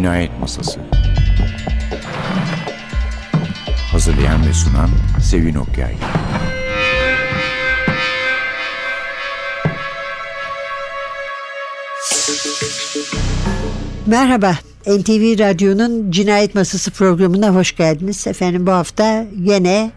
Cinayet Masası Hazırlayan ve sunan Sevin Okyay Merhaba, NTV Radyo'nun Cinayet Masası programına hoş geldiniz. Efendim bu hafta gene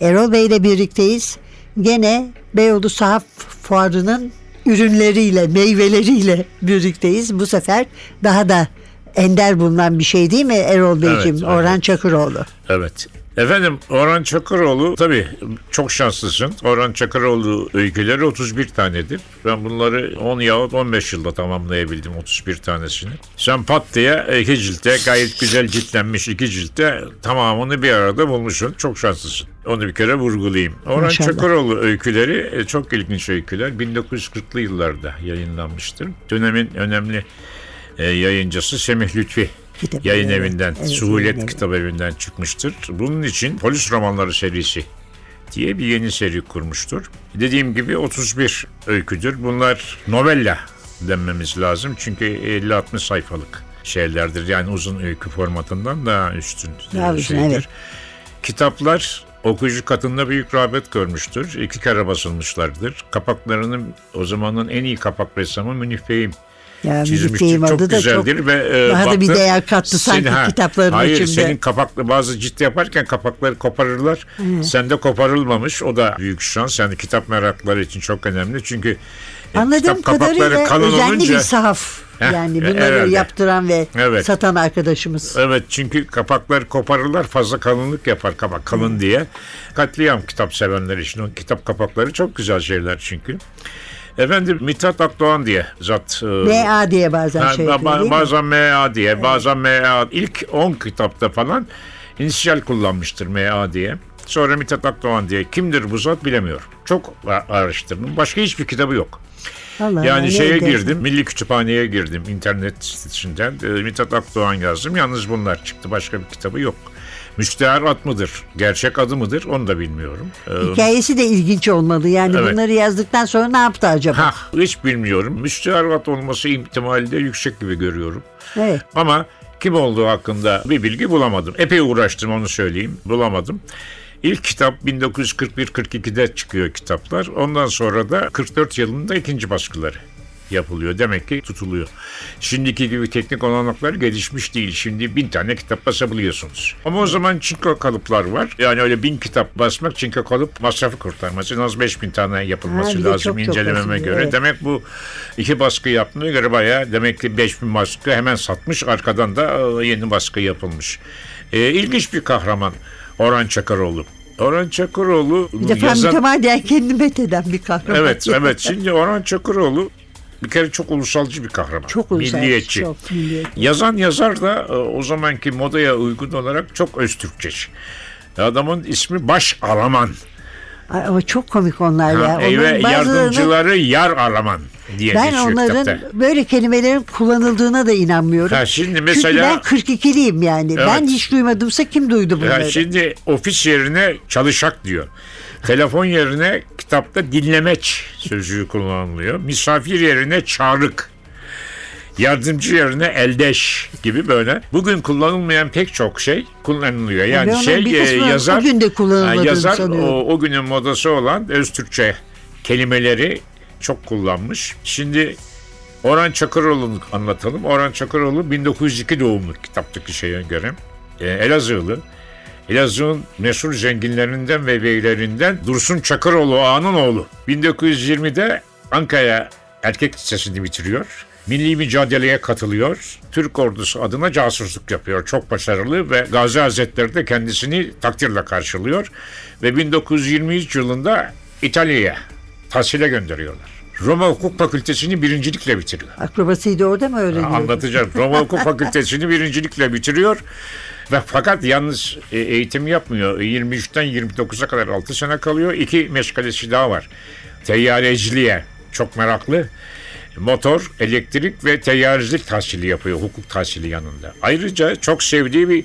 Erol Bey ile birlikteyiz. Gene Beyoğlu Sahaf Fuarı'nın ürünleriyle, meyveleriyle birlikteyiz. Bu sefer daha da ender bulunan bir şey değil mi Erol Beyciğim? Evet, Orhan evet. Çakıroğlu. Evet. Efendim Orhan Çakıroğlu tabii çok şanslısın. Orhan Çakıroğlu öyküleri 31 tanedir. Ben bunları 10 yahut 15 yılda tamamlayabildim 31 tanesini. Sen pat diye iki ciltte gayet güzel ciltlenmiş iki ciltte tamamını bir arada bulmuşsun. Çok şanslısın. Onu bir kere vurgulayayım. Orhan Maşallah. Çakıroğlu öyküleri e, çok ilginç öyküler. 1940'lı yıllarda yayınlanmıştır. Dönemin önemli e, yayıncısı Semih Lütfi Kitap yayın evi, evinden, evet, Suhulet evi. kitap evinden çıkmıştır. Bunun için polis romanları serisi diye bir yeni seri kurmuştur. Dediğim gibi 31 öyküdür. Bunlar novella denmemiz lazım. Çünkü 50-60 sayfalık şeylerdir. Yani uzun öykü formatından daha üstün Daha e, uzun, şeydir. evet. Kitaplar okuyucu katında büyük rağbet görmüştür. İki kere basılmışlardır. Kapaklarının o zamanın en iyi kapak ressamı Münif Bey'im Ya çizmiştir. birlikteyim Çok da çok güzeldir ve e, daha da bir baktım, değer kattı sanki senin- ha, kitapların Hayır içinde. senin kapaklı bazı cilt yaparken kapakları koparırlar. Sende koparılmamış. O da büyük şans. Yani kitap merakları için çok önemli. Çünkü e, Anladığım kitap kapakları kalın özenli olunca bir sahaf. Heh, yani e, bunları herhalde. yaptıran ve Evet. satan arkadaşımız. Evet çünkü kapakları koparırlar fazla kalınlık yapar kapak kalın diye. Katliam kitap sevenler için o kitap kapakları çok güzel şeyler çünkü. Efendim Mithat Akdoğan diye zat. e, MA diye bazen Ha, şey yapıyor değil mi? bazen MA diye, bazen MA. İlk 10 kitapta falan inisiyal kullanmıştır MA diye. Sonra Mithat Akdoğan diye. Kimdir bu zat bilemiyorum. Çok araştırdım. Başka hiçbir kitabı yok. Allah Yani şeye neydi? girdim, Milli Kütüphane'ye girdim internet sitesinden. E, Mithat Akdoğan yazdım. Yalnız bunlar çıktı. Başka bir kitabı yok. Müstehar ad mıdır? Gerçek adı mıdır? Onu da bilmiyorum. E, Hikayesi de ilginç olmalı. Yani Evet. bunları yazdıktan sonra ne yaptı acaba? ha, hiç bilmiyorum. Müstehar ad olması ihtimali de yüksek gibi görüyorum. Evet. Ama kim olduğu hakkında bir bilgi bulamadım. Epey uğraştım onu söyleyeyim. Bulamadım. İlk kitap 1941-42'de çıkıyor kitaplar. Ondan sonra da 44 yılında ikinci baskıları yapılıyor. Demek ki tutuluyor. Şimdiki gibi teknik olanaklar gelişmiş değil. Şimdi bin tane kitap basabiliyorsunuz. Ama o zaman çinko kalıplar var. Yani öyle bin kitap basmak çinko kalıp masrafı kurtarması. En az 5000 tane yapılması Ha, lazım çok çok incelememe basılıyor, göre. evet. Demek bu iki baskı yaptığına göre bayağı demek ki 5000 baskı hemen satmış. Arkadan da e, yeni baskı yapılmış. E, ilginç bir kahraman Orhan Çakaroğlu. Orhan Çakaroğlu Bir defa yazan... mütemadiyen kendini metheden bir kahraman. Evet, evet. Şimdi Orhan Çakıroğlu bir kere çok ulusalcı bir kahraman. Çok ulusal. Milliyetçi. Çok milliyetçi. Yazan yazar da e, o zamanki modaya uygun olarak çok öztürkçe. Adamın ismi Baş Alaman. Ay, Ama çok komik onlar ya. Ha, e, Onların ve bazılarını- yardımcıları Yar Alaman diye ben geçiyor onların kitapta. böyle kelimelerin kullanıldığına da inanmıyorum. Ha, şimdi Çünkü mesela ben 42'liyim yani. Ben Evet. hiç duymadımsa kim duydu bunları? ya şimdi ofis yerine çalışak diyor. Telefon yerine kitapta dinlemeç sözcüğü kullanılıyor. Misafir yerine çağrık. Yardımcı yerine eldeş gibi böyle. Bugün kullanılmayan pek çok şey kullanılıyor. Yani Ben onun şey e, yazar bugün de yazar sanıyorum. o, o günün modası olan Öztürkçe kelimeleri çok kullanmış. Şimdi Orhan Çakıroğlu'nu anlatalım. Orhan Çakıroğlu 1902 doğumlu kitaptaki şeye göre. E, Elazığlı. Elazığ'ın meşhur zenginlerinden ve beylerinden Dursun Çakıroğlu ağanın oğlu. 1920'de Ankara Erkek Lisesi'ni bitiriyor. Milli mücadeleye katılıyor. Türk ordusu adına casusluk yapıyor. Çok başarılı ve Gazi Hazretleri de kendisini takdirle karşılıyor. Ve 1923 yılında İtalya'ya tahsile gönderiyorlar. Roma Hukuk Fakültesini birincilikle bitiriyor. Akrobasiyi de orada mı öğreniyor? Anlatacağım. Roma Hukuk Fakültesini birincilikle bitiriyor. Ve fakat yalnız e, eğitim yapmıyor. 23'ten 29'a kadar 6 sene kalıyor. İki meşgalesi daha var. Teyyareciliğe çok meraklı. Motor, elektrik ve teyyarecilik tahsili yapıyor hukuk tahsili yanında. Ayrıca çok sevdiği bir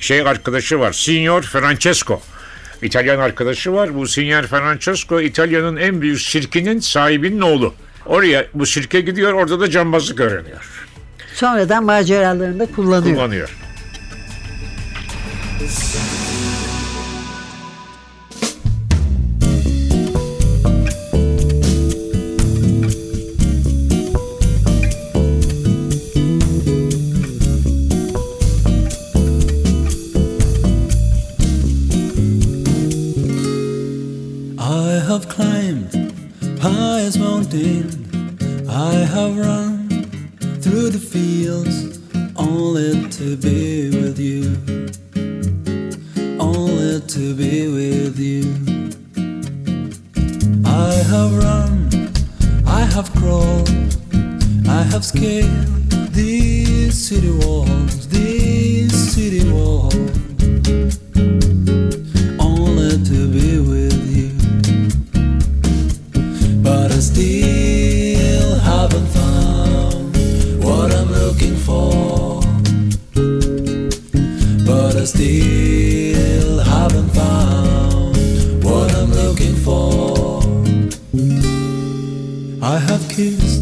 şey arkadaşı var. Signor Francesco. İtalyan arkadaşı var. Bu Signor Francesco İtalya'nın en büyük şirkinin sahibinin oğlu. Oraya bu şirke gidiyor orada da cambazlık öğreniyor. sonradan maceralarında kullanıyor. kullanıyor. This. Still haven't found what I'm looking for. I have kissed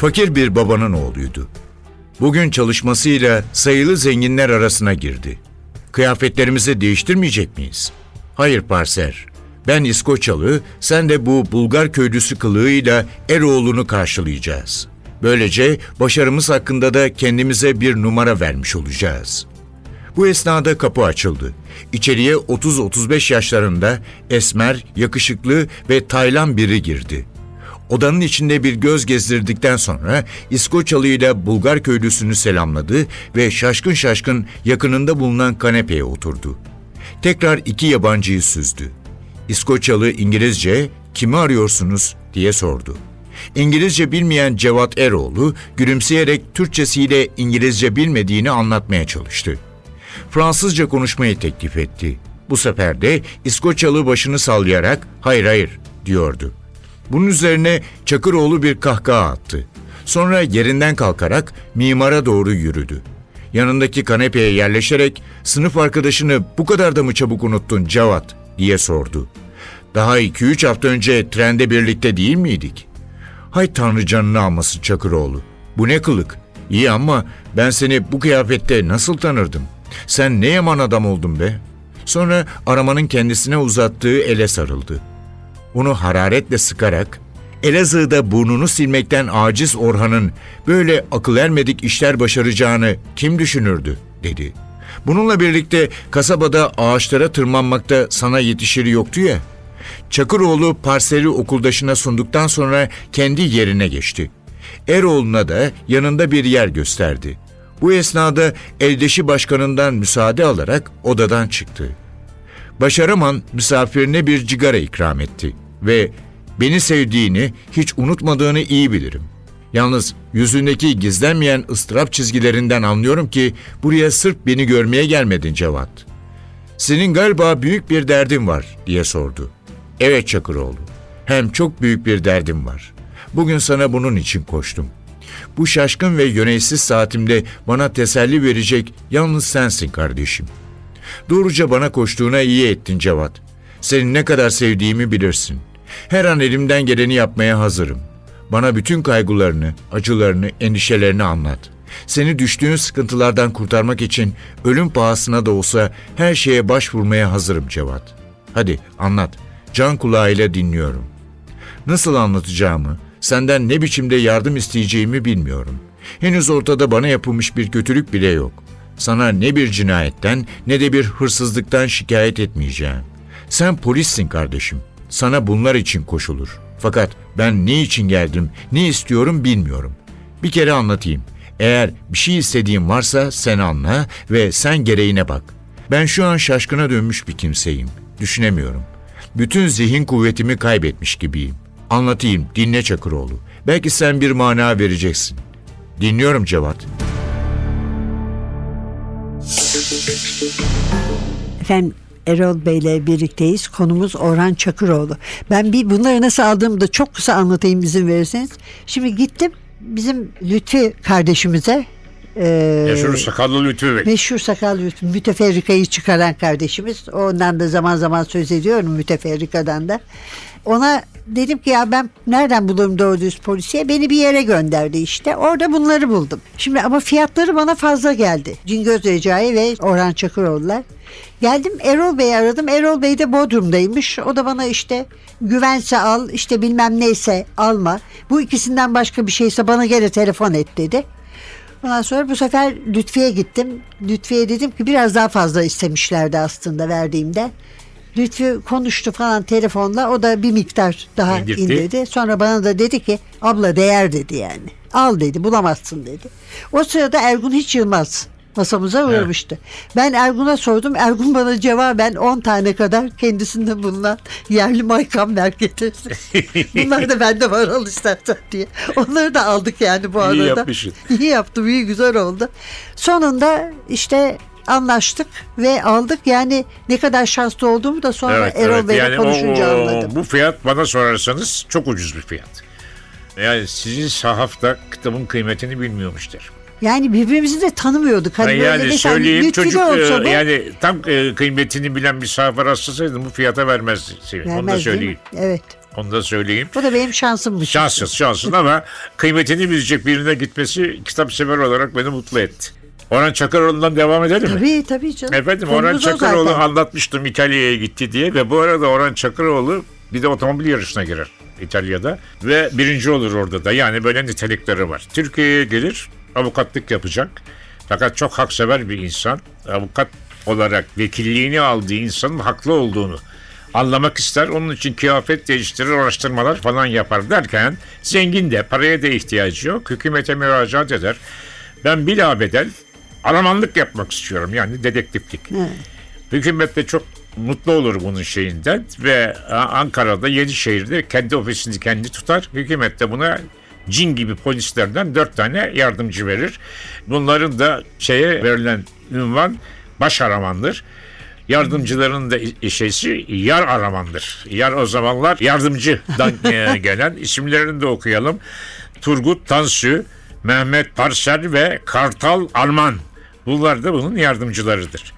Fakir bir babanın oğluydu. Bugün çalışmasıyla sayılı zenginler arasına girdi. Kıyafetlerimizi değiştirmeyecek miyiz? Hayır Parser. Ben İskoçyalı, sen de bu Bulgar köylüsü kılığıyla Eroğlu'nu karşılayacağız. Böylece başarımız hakkında da kendimize bir numara vermiş olacağız. Bu esnada kapı açıldı. İçeriye 30-35 yaşlarında esmer, yakışıklı ve taylan biri girdi. Odanın içinde bir göz gezdirdikten sonra İskoçyalı ile Bulgar köylüsünü selamladı ve şaşkın şaşkın yakınında bulunan kanepeye oturdu. Tekrar iki yabancıyı süzdü. İskoçyalı İngilizce kimi arıyorsunuz diye sordu. İngilizce bilmeyen Cevat Eroğlu gülümseyerek Türkçesiyle İngilizce bilmediğini anlatmaya çalıştı. Fransızca konuşmayı teklif etti. Bu sefer de İskoçyalı başını sallayarak hayır hayır diyordu. Bunun üzerine Çakıroğlu bir kahkaha attı. Sonra yerinden kalkarak mimara doğru yürüdü. Yanındaki kanepeye yerleşerek sınıf arkadaşını bu kadar da mı çabuk unuttun Cevat diye sordu. Daha iki üç hafta önce trende birlikte değil miydik? Hay tanrı canını almasın Çakıroğlu. Bu ne kılık? İyi ama ben seni bu kıyafette nasıl tanırdım? Sen ne yaman adam oldun be? Sonra aramanın kendisine uzattığı ele sarıldı. Onu hararetle sıkarak Elazığ'da burnunu silmekten aciz Orhan'ın böyle akıl ermedik işler başaracağını kim düşünürdü dedi. Bununla birlikte kasabada ağaçlara tırmanmakta sana yetişiri yoktu ya. Çakıroğlu parseli okuldaşına sunduktan sonra kendi yerine geçti. Eroğlu'na da yanında bir yer gösterdi. Bu esnada eldeşi başkanından müsaade alarak odadan çıktı. Başaraman misafirine bir cigara ikram etti ve beni sevdiğini, hiç unutmadığını iyi bilirim. Yalnız yüzündeki gizlenmeyen ıstırap çizgilerinden anlıyorum ki buraya sırf beni görmeye gelmedin Cevat. Senin galiba büyük bir derdin var diye sordu. Evet Çakıroğlu. Hem çok büyük bir derdim var. Bugün sana bunun için koştum. Bu şaşkın ve yöneysiz saatimde bana teselli verecek yalnız sensin kardeşim. Doğruca bana koştuğuna iyi ettin Cevat. Seni ne kadar sevdiğimi bilirsin. Her an elimden geleni yapmaya hazırım. Bana bütün kaygılarını, acılarını, endişelerini anlat. Seni düştüğün sıkıntılardan kurtarmak için ölüm pahasına da olsa her şeye başvurmaya hazırım Cevat. Hadi anlat. Can kulağıyla dinliyorum. Nasıl anlatacağımı, senden ne biçimde yardım isteyeceğimi bilmiyorum. Henüz ortada bana yapılmış bir kötülük bile yok. Sana ne bir cinayetten ne de bir hırsızlıktan şikayet etmeyeceğim. Sen polissin kardeşim. Sana bunlar için koşulur. Fakat ben ne için geldim, ne istiyorum bilmiyorum. Bir kere anlatayım. Eğer bir şey istediğin varsa sen anla ve sen gereğine bak. Ben şu an şaşkına dönmüş bir kimseyim. Düşünemiyorum. Bütün zihin kuvvetimi kaybetmiş gibiyim. Anlatayım, dinle Çakıroğlu. Belki sen bir mana vereceksin. Dinliyorum Cevat. Efendim Erol Bey ile birlikteyiz. Konumuz Orhan Çakıroğlu. Ben bir bunları nasıl aldığımı da çok kısa anlatayım izin verirseniz. Şimdi gittim bizim Lütfi kardeşimize e, Meşhur sakallı Lütfü Bey. meşhur sakal Lütfi, müteferrikayı çıkaran kardeşimiz. Ondan da zaman zaman söz ediyorum müteferrikadan da. Ona dedim ki ya ben nereden bulurum doğru düz polisiye? Beni bir yere gönderdi işte. Orada bunları buldum. Şimdi ama fiyatları bana fazla geldi. Cingöz Recai ve Orhan Çakıroğlu'lar. Geldim Erol Bey'i aradım. Erol Bey de Bodrum'daymış. O da bana işte güvense al işte bilmem neyse alma. Bu ikisinden başka bir şeyse bana gene telefon et dedi. Ondan sonra bu sefer Lütfiye gittim. Lütfiye dedim ki biraz daha fazla istemişlerdi aslında verdiğimde. Lütfi konuştu falan telefonla. O da bir miktar daha İndirtti. indirdi. Sonra bana da dedi ki abla değer dedi yani. Al dedi bulamazsın dedi. O sırada Ergun hiç Yılmaz masamıza uğramıştı. Ben Ergun'a sordum. Ergun bana cevaben 10 tane kadar kendisinde bulunan yerli maykamber getirdi. Bunlar da bende var al istersen diye. Onları da aldık yani bu arada. İyi yapmışsın. İyi yaptım, iyi güzel oldu. Sonunda işte anlaştık ve aldık. Yani ne kadar şanslı olduğumu da sonra Erol Bey'le Yani konuşunca o- anladım. Bu fiyat bana sorarsanız çok ucuz bir fiyat. Yani sizin sahafta kitabın kıymetini bilmiyormuştur. Yani birbirimizi de tanımıyorduk. Hani böyle yani mesela söyleyeyim de çocuk olsa e, yani tam e, kıymetini bilen bir sahafa rastlasaydım bu fiyata vermezdi. Sevim. Onu da vermez söyleyeyim. Evet. Onu da söyleyeyim. Bu da benim şansımmış. Şanssız şanssız ama kıymetini bilecek birine gitmesi kitap sever olarak beni mutlu etti. Orhan Çakaroğlu'ndan devam edelim mi? Tabii tabii canım. Efendim Konumuz Orhan zaten. anlatmıştım İtalya'ya gitti diye ve bu arada Orhan Çakıroğlu bir de otomobil yarışına girer İtalya'da ve birinci olur orada da yani böyle nitelikleri var. Türkiye'ye gelir avukatlık yapacak fakat çok haksever bir insan. Avukat olarak vekilliğini aldığı insanın haklı olduğunu anlamak ister. Onun için kıyafet değiştirir, araştırmalar falan yapar derken zengin de paraya da ihtiyacı yok. Hükümete müracaat eder. Ben bilabedel aramanlık yapmak istiyorum yani dedektiflik. Hükümet de çok mutlu olur bunun şeyinden ve A- Ankara'da Yenişehir'de kendi ofisini kendi tutar. Hükümet de buna cin gibi polislerden dört tane yardımcı verir. Bunların da şeye verilen ünvan baş aramandır. Yardımcıların da şeysi yar aramandır. Yar o zamanlar yardımcıdan e, gelen isimlerini de okuyalım. Turgut Tansu, Mehmet Parsel ve Kartal Alman. Bunlar da bunun yardımcılarıdır.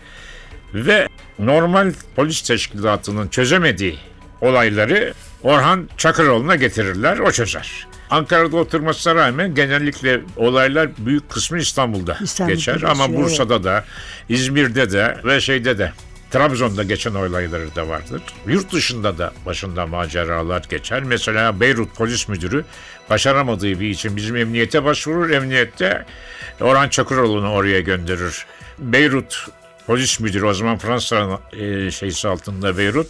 Ve normal polis teşkilatının çözemediği olayları Orhan Çakıroğlu'na getirirler, o çözer. Ankara'da oturmasına rağmen genellikle olaylar büyük kısmı İstanbul'da İstanbul'da geçer geçiyor, ama evet. Bursa'da da, İzmir'de de ve şeyde de Trabzon'da geçen olayları da vardır. Yurt dışında da başında maceralar geçer. Mesela Beyrut polis müdürü başaramadığı bir için bizim emniyete başvurur. Emniyette Orhan Çakıroğlu'nu oraya gönderir. Beyrut polis müdürü o zaman Fransa'nın e, şeysi altında Beyrut.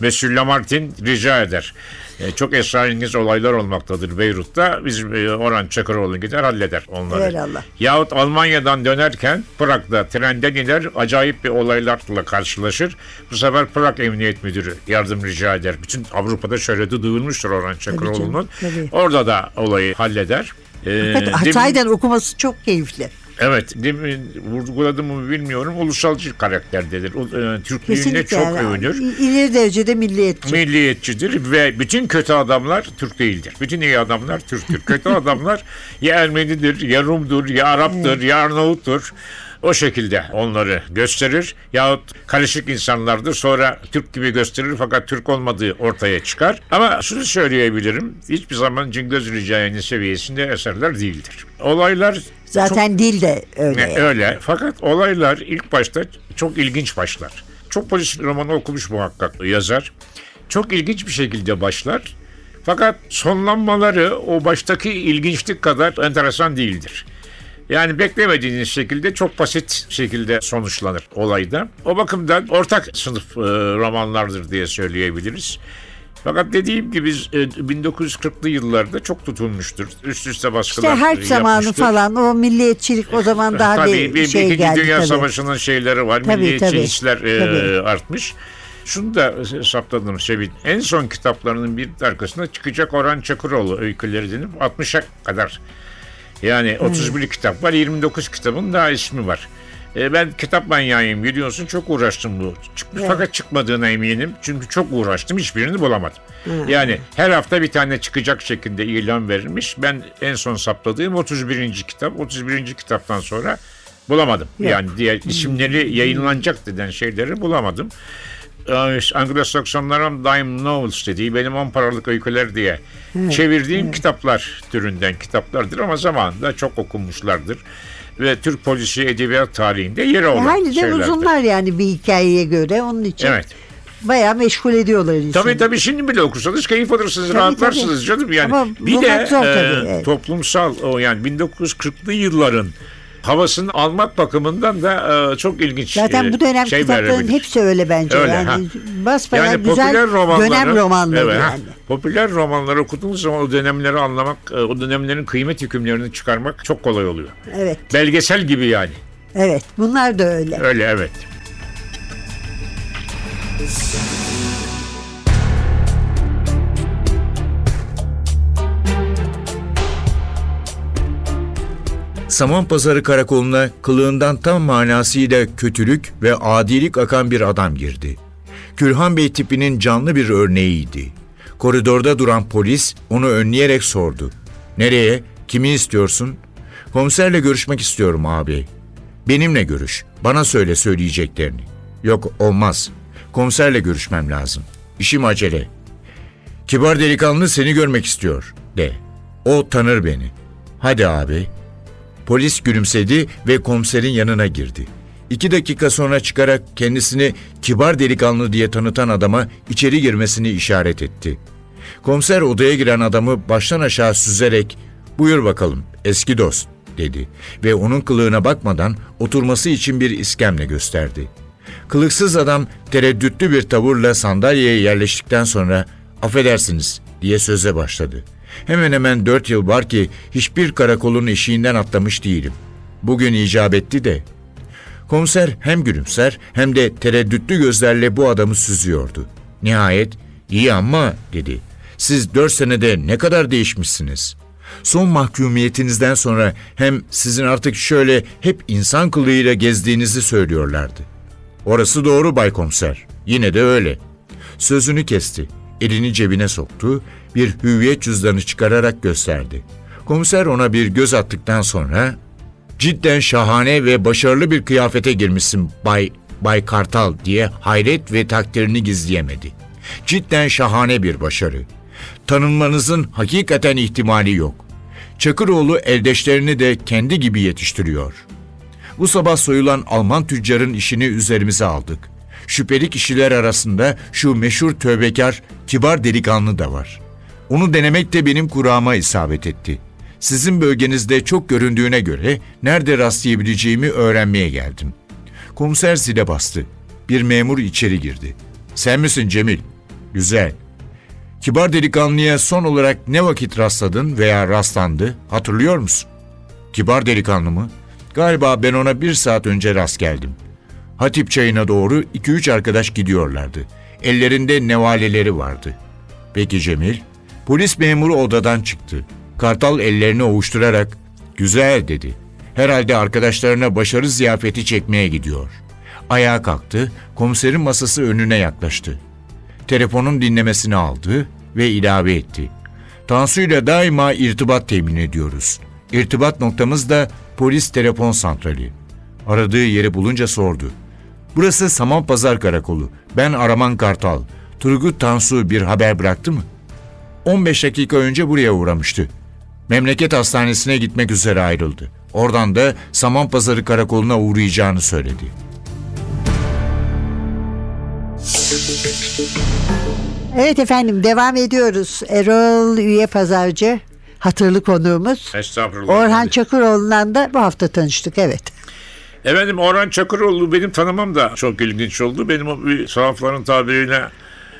Monsieur Lamartin rica eder. E, çok esrarengiz olaylar olmaktadır Beyrut'ta. Bizim e, Orhan Çakıroğlu gider halleder onları. Eyvallah. Yahut Almanya'dan dönerken Prag'da trenden iner acayip bir olaylarla karşılaşır. Bu sefer Prag Emniyet Müdürü yardım rica eder. Bütün Avrupa'da şöhreti duyulmuştur Orhan Çakıroğlu'nun. Orada da olayı halleder. Ee, demin- Hatay'dan okuması çok keyifli. Evet, vurguladım mı bilmiyorum. Ulusalcı karakterdedir. E, Türklüğüne çok yani. övünür. İleri derecede milliyetçi. Milliyetçidir ve bütün kötü adamlar Türk değildir. Bütün iyi adamlar Türktür. Kötü adamlar ya Ermenidir, ya Rum'dur, ya Arap'tır, ya Arnavut'tur. O şekilde onları gösterir. Yahut karışık insanlardır. Sonra Türk gibi gösterir fakat Türk olmadığı ortaya çıkar. Ama şunu söyleyebilirim. Hiçbir zaman Cingöz Ricai'nin seviyesinde eserler değildir. Olaylar Zaten dil de öyle. öyle. Fakat olaylar ilk başta çok ilginç başlar. Çok polis romanı okumuş muhakkak yazar. Çok ilginç bir şekilde başlar. Fakat sonlanmaları o baştaki ilginçlik kadar enteresan değildir. Yani beklemediğiniz şekilde çok basit şekilde sonuçlanır olayda. O bakımdan ortak sınıf e, romanlardır diye söyleyebiliriz. Fakat dediğim gibi e, 1940'lı yıllarda çok tutulmuştur. Üst üste İşte baskılar harp zamanı yapmıştır. falan o milliyetçilik o zaman daha tabii, bir şey İkinci geldi Dünya tabii. Savaşı'nın şeyleri var. Tabii, Milliyetçi hisler e, artmış. Şunu da saptadım Sevin. En son kitaplarının bir arkasında çıkacak Orhan Çakıroğlu öyküleri denip 60'a kadar. Yani 31 kitap var. 29 kitabın daha ismi var. E, ben kitap manyağıyım biliyorsun. Çok uğraştım bu. Çıkmış fakat çıkmadığına eminim. Çünkü çok uğraştım. Hiçbirini bulamadım. Yani her hafta bir tane çıkacak şekilde ilan verilmiş. Ben en son saptadığım 31. kitap. 31. kitaptan sonra bulamadım. Yani diğer isimleri yayınlanacak denen şeyleri bulamadım. Ee, Anglo-Saksonların Dime Novels dediği benim 10 paralık öyküler diye çevirdiğim kitaplar türünden kitaplardır ama zamanında çok okunmuşlardır. Ve Türk polisi edebiyat tarihinde yeri E, olan Hayli de şeylerdir. uzunlar yani bir hikayeye göre onun için Evet. bayağı meşgul ediyorlar insanı. Tabii tabii şimdi bile okursanız keyif alırsınız, Tabii, rahatlarsınız canım. Yani Ama bir bulmak de zor e, tabii, evet. toplumsal o yani 1940'lı yılların havasını almak bakımından da e, çok ilginç Zaten e, bu dönem şey kitapların verebilir. hepsi öyle bence. Öyle, yani ha. basbayağı Yani güzel romanları, dönem romanları Evet, ha. yani. popüler romanları okuduğunuz zaman o dönemleri anlamak, e, o dönemlerin kıymet hükümlerini çıkarmak çok kolay oluyor. Evet, Belgesel gibi yani. evet. Bunlar da öyle. Öyle evet. Samanpazarı karakoluna kılığından tam manasıyla kötülük ve adilik akan bir adam girdi. Külhan Bey tipinin canlı bir örneğiydi. Koridorda duran polis onu önleyerek sordu. Nereye? Kimi istiyorsun? Komiserle görüşmek istiyorum abi. Benimle görüş. Bana söyle söyleyeceklerini. Yok olmaz. Komiserle görüşmem lazım. İşim acele. Kibar delikanlı seni görmek istiyor. De. O tanır beni. Hadi abi. Polis gülümsedi ve komiserin yanına girdi. İki dakika sonra çıkarak kendisini kibar delikanlı diye tanıtan adama içeri girmesini işaret etti. Komiser odaya giren adamı baştan aşağı süzerek ''Buyur bakalım eski dost'' dedi ve onun kılığına bakmadan oturması için bir iskemle gösterdi. Kılıksız adam tereddütlü bir tavırla sandalyeye yerleştikten sonra ''Affedersiniz'' diye söze başladı. Hemen hemen dört yıl var ki hiçbir karakolun eşiğinden atlamış değilim. Bugün icap etti de. Komiser hem gülümser hem de tereddütlü gözlerle bu adamı süzüyordu. Nihayet iyi ama dedi. Siz dört senede ne kadar değişmişsiniz. Son mahkumiyetinizden sonra hem sizin artık şöyle hep insan kılığıyla gezdiğinizi söylüyorlardı. Orası doğru Bay Komiser. Yine de öyle. Sözünü kesti. Elini cebine soktu, bir hüviyet cüzdanı çıkararak gösterdi. Komiser ona bir göz attıktan sonra ''Cidden şahane ve başarılı bir kıyafete girmişsin Bay Bay Kartal.'' diye hayret ve takdirini gizleyemedi. Cidden şahane bir başarı. Tanınmanızın hakikaten ihtimali yok. Çakıroğlu eldeşlerini de kendi gibi yetiştiriyor. Bu sabah soyulan Alman tüccarın işini üzerimize aldık. Şüpheli kişiler arasında şu meşhur tövbekar, kibar delikanlı da var. Onu denemek de benim kurağıma isabet etti. Sizin bölgenizde çok göründüğüne göre nerede rastlayabileceğimi öğrenmeye geldim. Komiser zile bastı. Bir memur içeri girdi. Sen misin Cemil? Güzel. Kibar delikanlıya son olarak ne vakit rastladın veya rastlandı hatırlıyor musun? Kibar delikanlı mı? Galiba ben ona bir saat önce rast geldim. Hatip çayına doğru iki üç arkadaş gidiyorlardı. Ellerinde nevaleleri vardı. Peki Cemil? Polis memuru odadan çıktı. Kartal ellerini ovuşturarak güzel dedi. Herhalde arkadaşlarına başarı ziyafeti çekmeye gidiyor. Ayağa kalktı, komiserin masası önüne yaklaştı. Telefonun dinlemesini aldı ve ilave etti. Tansu ile daima irtibat temin ediyoruz. İrtibat noktamız da polis telefon santrali. Aradığı yeri bulunca sordu. Burası Samanpazar Karakolu. Ben Araman Kartal. Turgut Tansu bir haber bıraktı mı? 15 dakika önce buraya uğramıştı. Memleket hastanesine gitmek üzere ayrıldı. Oradan da Samanpazarı Karakolu'na uğrayacağını söyledi. Evet efendim devam ediyoruz. Erol Üye Pazarcı hatırlı konuğumuz. Estağfurullah. Orhan Çakıroğlu'ndan da bu hafta tanıştık evet. Efendim Orhan Çakıroğlu benim tanımam da çok ilginç oldu. Benim o bir sahafların tabiriyle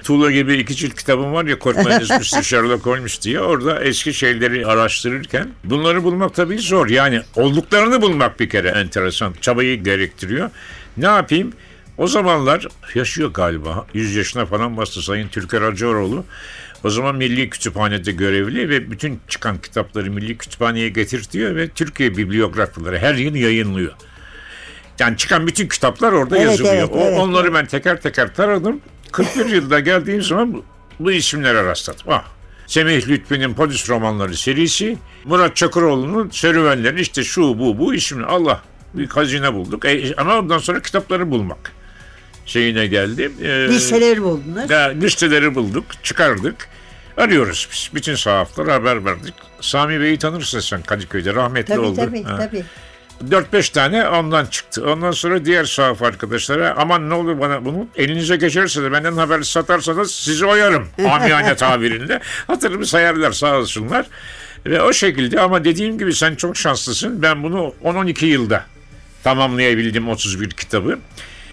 Tuğla gibi iki cilt kitabım var ya Korkmayınız Mr. Sherlock Holmes diye. Orada eski şeyleri araştırırken bunları bulmak tabii zor. Yani olduklarını bulmak bir kere enteresan. Çabayı gerektiriyor. Ne yapayım? O zamanlar yaşıyor galiba. 100 yaşına falan bastı Sayın Türker Hacıoğlu. O zaman Milli Kütüphane'de görevli ve bütün çıkan kitapları Milli Kütüphane'ye getirtiyor ve Türkiye bibliografları her yıl yayınlıyor. Yani çıkan bütün kitaplar orada Evet, yazılıyor. evet, O- evet, onları ben teker teker taradım. 41 yılda geldiğim zaman bu, bu isimlere rastladım. Ah. Semih Lütfü'nün polis romanları serisi, Murat Çakıroğlu'nun serüvenleri işte şu bu bu isimler. Allah bir hazine bulduk. E, ama ondan sonra kitapları bulmak şeyine geldi. Ee, Listeleri buldunuz. ya, listeleri bulduk, çıkardık. Arıyoruz biz. Bütün sahaflara haber verdik. Sami Bey'i tanırsın sen Kadıköy'de. Rahmetli Tabii oldu. tabii Ha. tabii. 4-5 tane ondan çıktı. Ondan sonra diğer sahaf arkadaşlara aman ne olur bana bunu elinize geçerse de benden haber satarsanız sizi oyarım. Amiyane tabirinde. Hatırımı sayarlar sağ olsunlar. Ve o şekilde ama dediğim gibi sen çok şanslısın. Ben bunu 10-12 yılda tamamlayabildim 31 kitabı.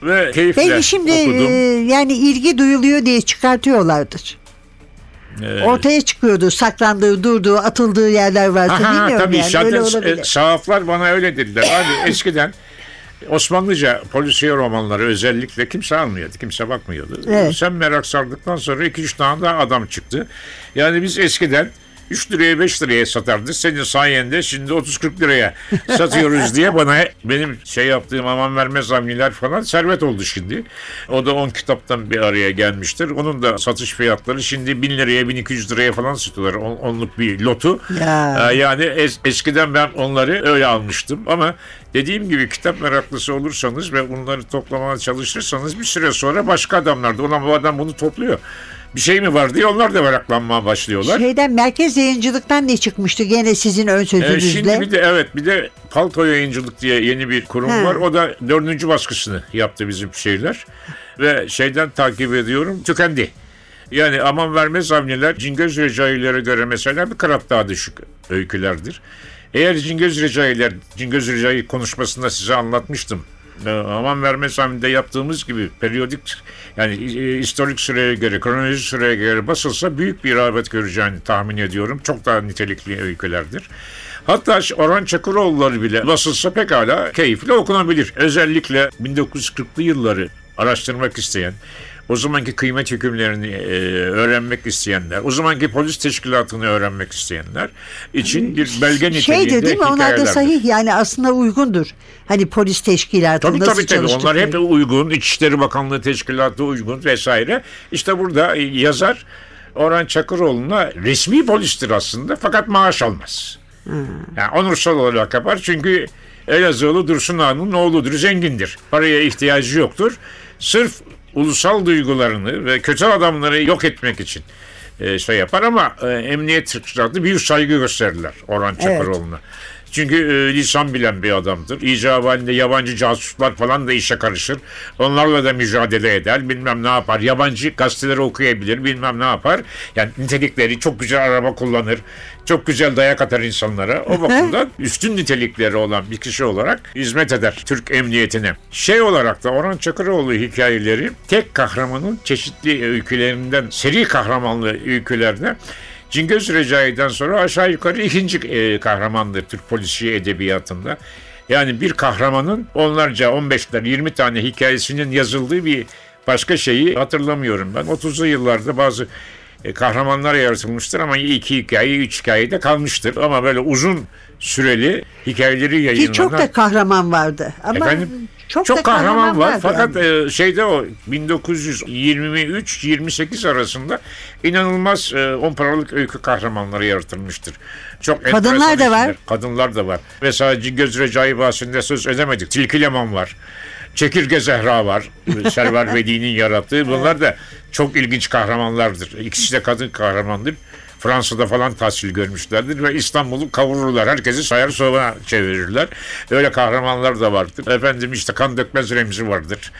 Ve keyifle Belki şimdi okudum. e, yani ilgi duyuluyor diye çıkartıyorlardır. Ee, Ortaya çıkıyordu saklandığı, durduğu, atıldığı yerler varsa Aha, bilmiyorum tabii yani zaten öyle e, sahaflar bana öyle dediler. Abi eskiden Osmanlıca polisiye romanları özellikle kimse almıyordu. Kimse bakmıyordu. Evet. Sen merak sardıktan sonra iki üç tane daha adam çıktı. Yani biz eskiden 3 liraya 5 liraya satardı. Senin sayende şimdi 30-40 liraya satıyoruz diye bana benim şey yaptığım aman vermez hamleler falan servet oldu şimdi. O da 10 kitaptan bir araya gelmiştir. Onun da satış fiyatları şimdi 1000 liraya 1200 liraya falan satıyorlar. On, onluk bir lotu. Ya. Ee, yani es- eskiden ben onları öyle almıştım ama dediğim gibi kitap meraklısı olursanız ve bunları toplamaya çalışırsanız bir süre sonra başka adamlar da ulan bu adam bunu topluyor. Bir şey mi var diye onlar da meraklanmaya başlıyorlar. Şeyden merkez yayıncılıktan ne çıkmıştı gene sizin ön Ee, sözünüzle? şimdi bir de evet bir de Palko Yayıncılık diye yeni bir kurum Ha. var. O da dördüncü baskısını yaptı bizim şeyler. Ve şeyden takip ediyorum tükendi. Yani aman vermez hamleler Cingöz Recai'lere göre mesela bir karat daha düşük öykülerdir. Eğer Cingöz Recai'ler, Cingöz Recai konuşmasında size anlatmıştım. Aman vermez hamlede yaptığımız gibi periyodik yani e, historik süreye göre, kronolojik süreye göre basılsa büyük bir rağbet göreceğini tahmin ediyorum. Çok daha nitelikli öykülerdir. Hatta Orhan Çakıroğulları bile basılsa pekala keyifle okunabilir. Özellikle 1940'lı yılları araştırmak isteyen, o zamanki kıymet hükümlerini e, öğrenmek isteyenler, o zamanki polis teşkilatını öğrenmek isteyenler için bir belge niteliğinde Şeydir değil mi? Onlar da sahih yani aslında uygundur. Hani polis teşkilatı Tabii nasıl tabii tabii. Onlar hep uygun. İçişleri Bakanlığı Teşkilatı uygun vesaire. İşte burada e, yazar Orhan Çakıroğlu'na resmi polistir aslında fakat maaş almaz. Yani onursal olarak yapar çünkü Elazığlı Dursun Ağa'nın oğludur, zengindir. Paraya ihtiyacı yoktur. Sırf ulusal duygularını ve kötü adamları yok etmek için e, şey yapar ama e, emniyet teşkilatı büyük saygı gösterirler Orhan Çakıroğlu'na. Çünkü e, lisan bilen bir adamdır. İcab halinde yabancı casuslar falan da işe karışır. Onlarla da mücadele eder. Bilmem ne yapar. Yabancı gazeteleri okuyabilir. Bilmem ne yapar. Yani nitelikleri çok güzel araba kullanır. Çok güzel dayak atar insanlara. O bakımdan üstün nitelikleri olan bir kişi olarak hizmet eder Türk emniyetine. Şey olarak da Orhan Çakıroğlu hikayeleri tek kahramanın çeşitli öykülerinden, seri kahramanlı öykülerde Cingöz Recai'den sonra aşağı yukarı ikinci e, kahramandır Türk polisiye edebiyatında. Yani bir kahramanın onlarca 15'ler 20 tane hikayesinin yazıldığı bir başka şeyi hatırlamıyorum ben. 30'lu yıllarda bazı e, kahramanlar yaratılmıştır ama iki hikaye, üç hikaye de kalmıştır. Ama böyle uzun süreli hikayeleri yayınlanan... Ki çok da kahraman vardı. Ama Efendim? çok, Çok, da kahraman, var. Fakat yani. e, şeyde o 1923-28 arasında inanılmaz e, on paralık öykü kahramanları yaratılmıştır. Çok Kadınlar da var. Kadınlar da var. Mesela Cingöz Recai bahsinde söz edemedik. Tilki Leman var. Çekirge Zehra var. Server Vedi'nin yarattığı. Bunlar da çok ilginç kahramanlardır. İkisi de kadın kahramandır. Fransa'da falan tahsil görmüşlerdir ve İstanbul'u kavururlar. Herkesi sayar soğana çevirirler. Öyle kahramanlar da vardır. Efendim işte kan dökmez Remzi vardır.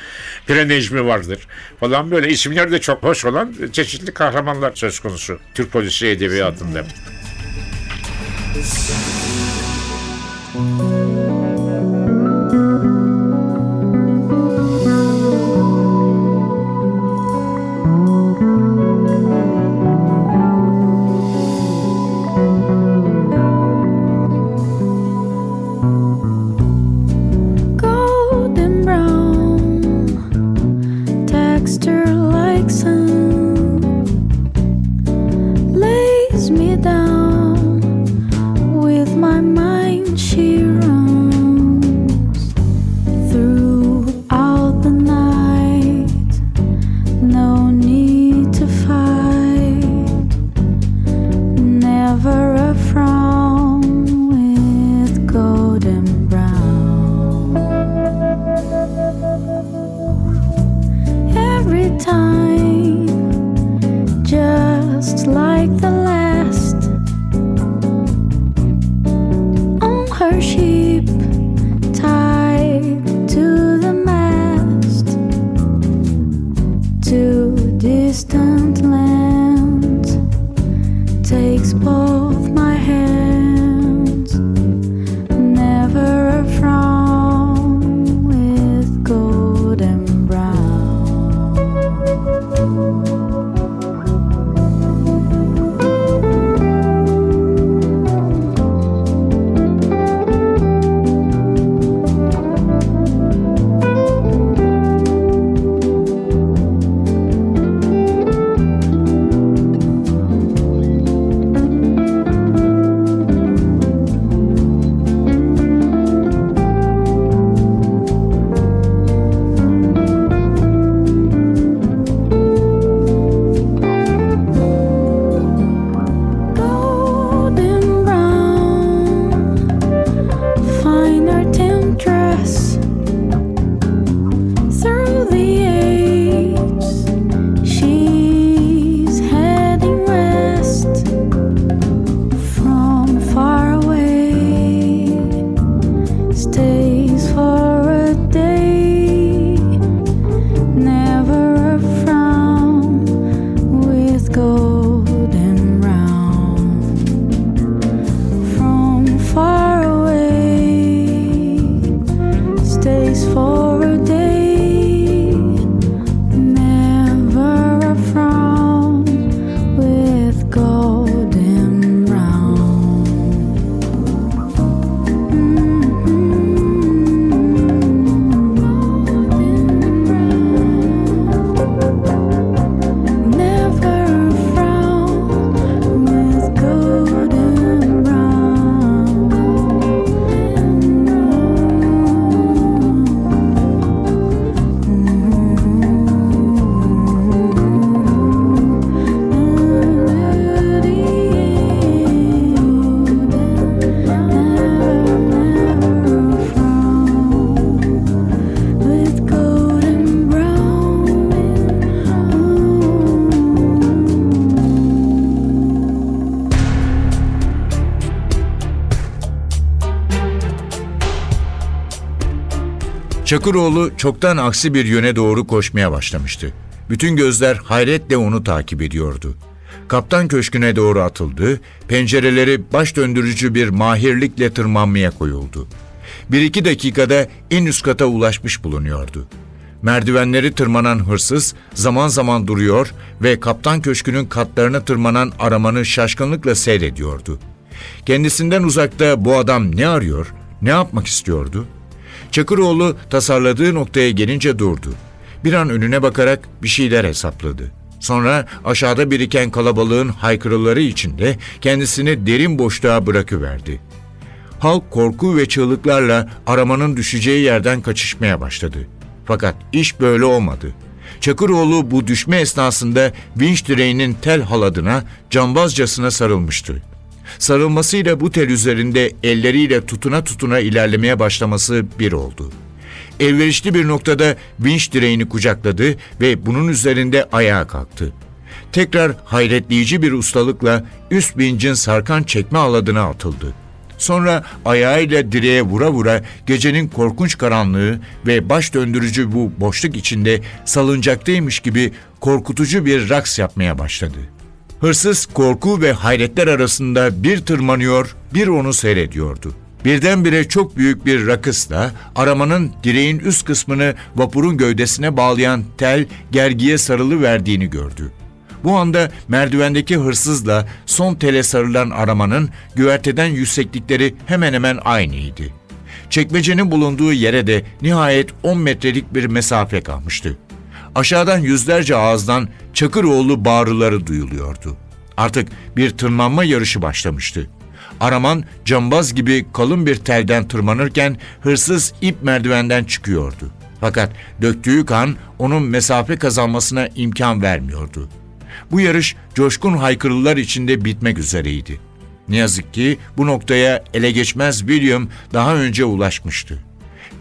Pire Necmi vardır. Falan böyle isimler de çok hoş olan çeşitli kahramanlar söz konusu. Türk polisi edebiyatında. golden Çakıroğlu çoktan aksi bir yöne doğru koşmaya başlamıştı. Bütün gözler hayretle onu takip ediyordu. Kaptan köşküne doğru atıldı, pencereleri baş döndürücü bir mahirlikle tırmanmaya koyuldu. Bir iki dakikada en üst kata ulaşmış bulunuyordu. Merdivenleri tırmanan hırsız zaman zaman duruyor ve kaptan köşkünün katlarına tırmanan aramanı şaşkınlıkla seyrediyordu. Kendisinden uzakta bu adam ne arıyor, ne yapmak istiyordu? Çakıroğlu tasarladığı noktaya gelince durdu. Bir an önüne bakarak bir şeyler hesapladı. Sonra aşağıda biriken kalabalığın haykırıları içinde kendisini derin boşluğa bırakıverdi. Halk korku ve çığlıklarla aramanın düşeceği yerden kaçışmaya başladı. Fakat iş böyle olmadı. Çakıroğlu bu düşme esnasında vinç direğinin tel haladına cambazcasına sarılmıştı. Sarılmasıyla bu tel üzerinde elleriyle tutuna tutuna ilerlemeye başlaması bir oldu. Elverişli bir noktada vinç direğini kucakladı ve bunun üzerinde ayağa kalktı. Tekrar hayretleyici bir ustalıkla üst vincin sarkan çekme aladına atıldı. Sonra ayağıyla direğe vura vura gecenin korkunç karanlığı ve baş döndürücü bu boşluk içinde salıncaktaymış gibi korkutucu bir raks yapmaya başladı. Hırsız korku ve hayretler arasında bir tırmanıyor, bir onu seyrediyordu. Birdenbire çok büyük bir rakısla aramanın direğin üst kısmını vapurun gövdesine bağlayan tel gergiye sarılı verdiğini gördü. Bu anda merdivendeki hırsızla son tele sarılan aramanın güverteden yükseklikleri hemen hemen aynıydı. Çekmecenin bulunduğu yere de nihayet 10 metrelik bir mesafe kalmıştı. Aşağıdan yüzlerce ağızdan Çakıroğlu bağrıları duyuluyordu. Artık bir tırmanma yarışı başlamıştı. Araman cambaz gibi kalın bir telden tırmanırken hırsız ip merdivenden çıkıyordu. Fakat döktüğü kan onun mesafe kazanmasına imkan vermiyordu. Bu yarış coşkun haykırılar içinde bitmek üzereydi. Ne yazık ki bu noktaya ele geçmez William daha önce ulaşmıştı.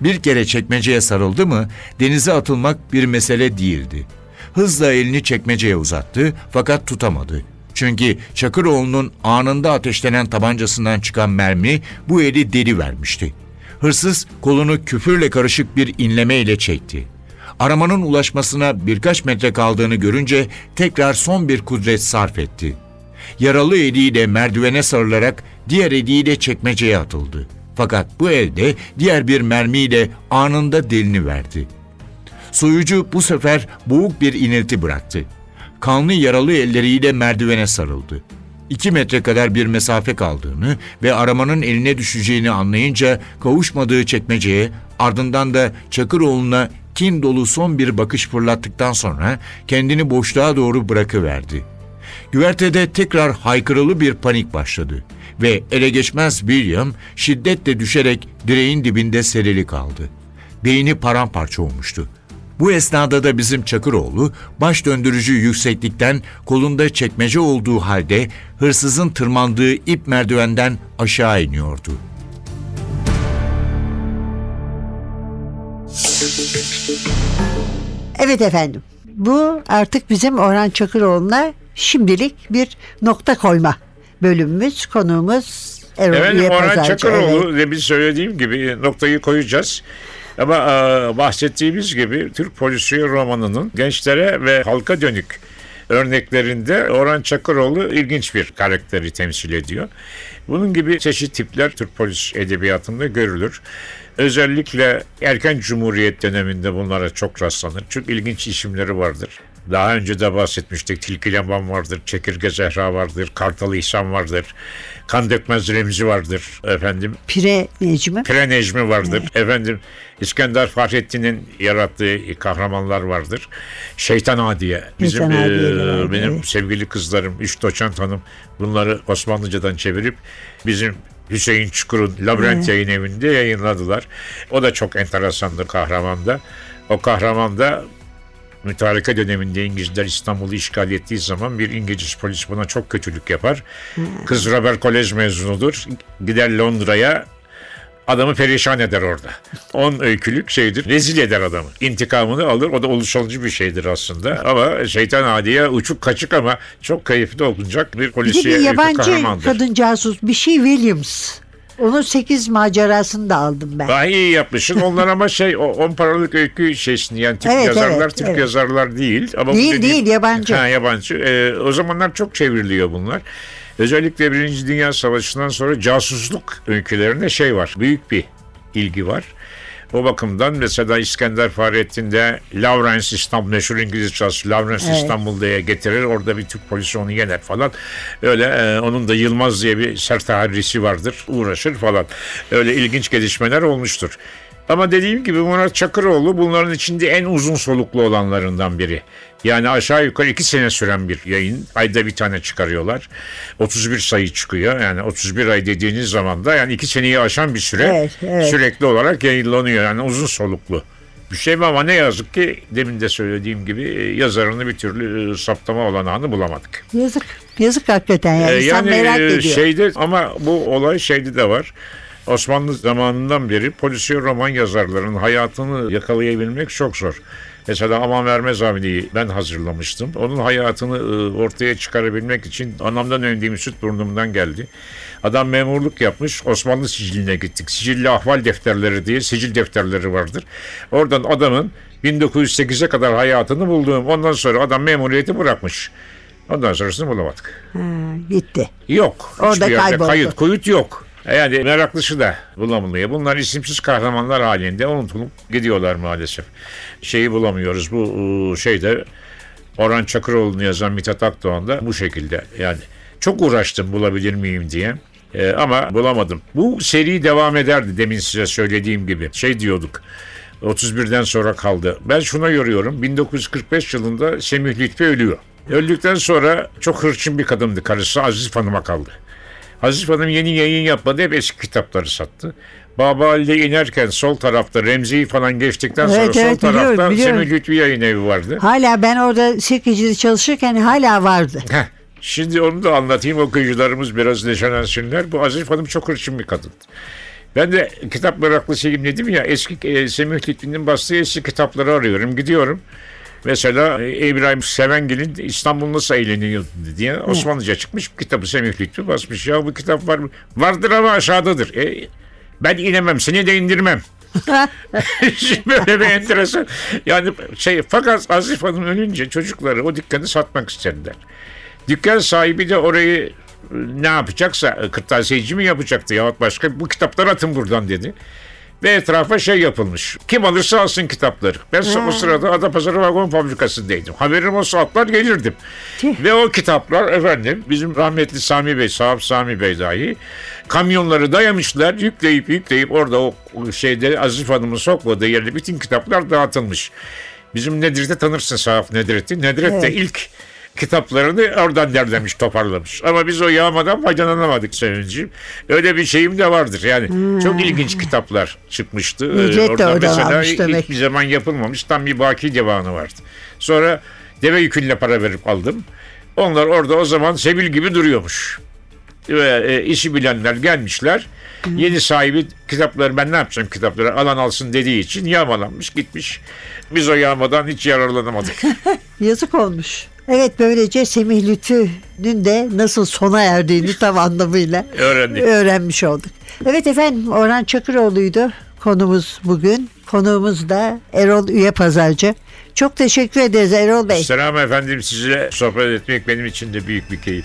Bir kere çekmeceye sarıldı mı denize atılmak bir mesele değildi. Hızla elini çekmeceye uzattı fakat tutamadı. Çünkü Çakıroğlu'nun anında ateşlenen tabancasından çıkan mermi bu eli deli vermişti. Hırsız kolunu küfürle karışık bir inleme ile çekti. Aramanın ulaşmasına birkaç metre kaldığını görünce tekrar son bir kudret sarf etti. Yaralı eliyle merdivene sarılarak diğer eliyle çekmeceye atıldı. Fakat bu elde diğer bir mermiyle anında delini verdi. Soyucu bu sefer boğuk bir inilti bıraktı. Kanlı yaralı elleriyle merdivene sarıldı. İki metre kadar bir mesafe kaldığını ve aramanın eline düşeceğini anlayınca kavuşmadığı çekmeceye ardından da Çakıroğlu'na kin dolu son bir bakış fırlattıktan sonra kendini boşluğa doğru bırakıverdi. Güvertede tekrar haykırılı bir panik başladı ve ele geçmez William şiddetle düşerek direğin dibinde serili kaldı. Beyni paramparça olmuştu. Bu esnada da bizim Çakıroğlu baş döndürücü yükseklikten kolunda çekmece olduğu halde hırsızın tırmandığı ip merdivenden aşağı iniyordu. Evet efendim. Bu artık bizim Orhan Çakıroğlu'na şimdilik bir nokta koyma bölümümüz. Konuğumuz Erol Efendim Orhan. Çakıroğlu demin söylediğim gibi noktayı koyacağız. Ama e, bahsettiğimiz gibi Türk polisiye romanının gençlere ve halka dönük örneklerinde Orhan Çakıroğlu ilginç bir karakteri temsil ediyor. Bunun gibi çeşitli tipler Türk polis edebiyatında görülür. Özellikle erken Cumhuriyet döneminde bunlara çok rastlanır. Çok ilginç isimleri vardır. Daha önce de bahsetmiştik. Tilki Leman vardır, Çekirge Zehra vardır, Kartal İhsan vardır, Kan Dökmez Remzi vardır efendim. Pire Necmi. Pire Necmi vardır. Efendim İskender Fahrettin'in yarattığı kahramanlar vardır. Şeytan Adiye. Bizim Şeytan Adiye vardı, benim evet. sevgili kızlarım, üç doçent hanım bunları Osmanlıcadan çevirip bizim Hüseyin Çukur'un Labirent Yayın Evi'nde yayınladılar. O da çok enteresandır kahramanda. O kahramanda mütareke döneminde İngilizler İstanbul'u işgal ettiği zaman bir İngiliz polis buna çok kötülük yapar. Kız Robert Kolej mezunudur. Gider Londra'ya adamı perişan eder orada. On öykülük şeydir. Rezil eder adamı. İntikamını alır. O da ulusalcı bir şeydir aslında. Ama şeytan adiye uçuk kaçık ama çok keyifli okunacak bir polisiye bir yabancı kadın casus bir şey Williams. Onun 8 macerasını da aldım ben. Daha iyi yapmışsın. Onlar ama şey o 10 paralık öykü şeysini yani Türk Evet, yazarlar evet, Türk evet. yazarlar değil. Ama bu Değil, değil, yabancı. Ha, yabancı. Ee, o zamanlar çok çevriliyor bunlar. Özellikle Birinci Dünya Savaşı'ndan sonra casusluk öykülerine şey var. Büyük bir ilgi var. O bakımdan mesela İskender Fahrettin'de Lawrence İstanbul, meşhur İngiliz casus Lawrence Evet. İstanbul'da getirir. Orada bir Türk polisi onu yener falan. Öyle e, onun da Yılmaz diye bir sert harrisi vardır. Uğraşır falan. Öyle ilginç gelişmeler olmuştur. Ama dediğim gibi Murat Çakıroğlu bunların içinde en uzun soluklu olanlarından biri. Yani aşağı yukarı iki sene süren bir yayın. Ayda bir tane çıkarıyorlar. 31 sayı çıkıyor. Yani 31 ay dediğiniz zaman da yani iki seneyi aşan bir süre Evet, evet. sürekli olarak yayınlanıyor. Yani uzun soluklu bir şey ama ne yazık ki demin de söylediğim gibi e, yazarını bir türlü e, saptama olanağını bulamadık. Yazık. Yazık hakikaten yani. Ee, İnsan merak e, ediyor. şeyde ama bu olay şeyde de var. Osmanlı zamanından beri polisiye roman yazarlarının hayatını yakalayabilmek çok zor. Mesela Aman Vermez Avni'yi ben hazırlamıştım. Onun hayatını e, ortaya çıkarabilmek için anamdan öndüğüm süt burnumdan geldi. Adam memurluk yapmış. Osmanlı siciline gittik. Sicilli ahval defterleri diye sicil defterleri vardır. Oradan adamın 1908'e kadar hayatını bulduğum. Ondan sonra adam memuriyeti bırakmış. Ondan sonrasını bulamadık. Ha, gitti. Yok. Orada kayboldu. kayıt kuyut yok. Yani meraklısı da bulamılıyor. Bunlar isimsiz kahramanlar halinde unutulup gidiyorlar maalesef. Şeyi bulamıyoruz. Bu ıı, şeyde Orhan Çakıroğlu'nu yazan Mithat Akdoğan da bu şekilde. Yani çok uğraştım bulabilir miyim diye. Ee, ama bulamadım. Bu seri devam ederdi demin size söylediğim gibi. Şey diyorduk. 31'den sonra kaldı. Ben şuna yoruyorum. 1945 yılında Semih Lütfi ölüyor. Öldükten sonra çok hırçın bir kadındı karısı Aziz Hanım'a kaldı. Aziz Hanım yeni yayın yapmadı. Hep eski kitapları sattı. Baba Halide inerken sol tarafta Remzi'yi falan geçtikten sonra Evet, sol evet, tarafta biliyorum. Semih Lütfi yayın evi vardı. Hala ben orada sirkecide çalışırken hala vardı. Heh, Şimdi onu da anlatayım okuyucularımız biraz neşelensinler. Bu Aziz Hanım çok hırçın bir kadın. Ben de kitap meraklısıyım dedim ya eski e, Semih Lütfi'nin bastığı eski kitapları arıyorum. Gidiyorum. Mesela e, İbrahim Sevengil'in İstanbul Nasıl Eğleniyor diye Osmanlıca çıkmış bir kitabı Semih Lütfi basmış. Ya bu kitap var mı? Vardır ama aşağıdadır. E, ben inemem seni de indirmem. Böyle bir enteresan. Yani şey fakat Aziz Hanım ölünce çocukları o dükkanı satmak istediler. Dükkan sahibi de orayı e, ne yapacaksa e, kırtasiyeci mi yapacaktı yahut başka bu kitapları atın buradan dedi. Ve etrafa şey yapılmış. Kim alırsa alsın kitapları. Ben o sırada Adapazarı Vagon Fabrikası'ndaydım. Haberim olsa atlar gelirdim. Tüh. Ve o kitaplar efendim bizim rahmetli Sami Bey, sahip Sami Bey dahi kamyonları dayamışlar. Yükleyip yükleyip orada o şeyde Aziz Hanım'ın sokmadığı yerde bütün kitaplar dağıtılmış. Bizim Nedret'i tanırsın Sahaf Nedret'i. Nedret de Evet. ilk kitaplarını oradan derlemiş, toparlamış. Ama biz o yağmadan faydalanamadık Sevinciğim. Öyle bir şeyim de vardır. Yani çok ilginç kitaplar çıkmıştı. Ee, Necdet de oradan oradan mesela ilk demek. bir zaman yapılmamış. Tam bir baki divanı vardı. Sonra deve yükünle para verip aldım. Onlar orada o zaman sebil gibi duruyormuş. Ve e, işi bilenler gelmişler. Yeni sahibi kitapları ben ne yapacağım kitapları alan alsın dediği için yağmalanmış gitmiş. Biz o yağmadan hiç yararlanamadık. Yazık olmuş. Evet böylece Semih Lütfü'nün de nasıl sona erdiğini tam anlamıyla Öğrendik. öğrenmiş olduk. Evet efendim Orhan Çakıroğlu'ydu konumuz bugün. Konuğumuz da Erol Üye Pazarcı. Çok teşekkür ederiz Erol Bey. Selam efendim size sohbet etmek benim için de büyük bir keyif.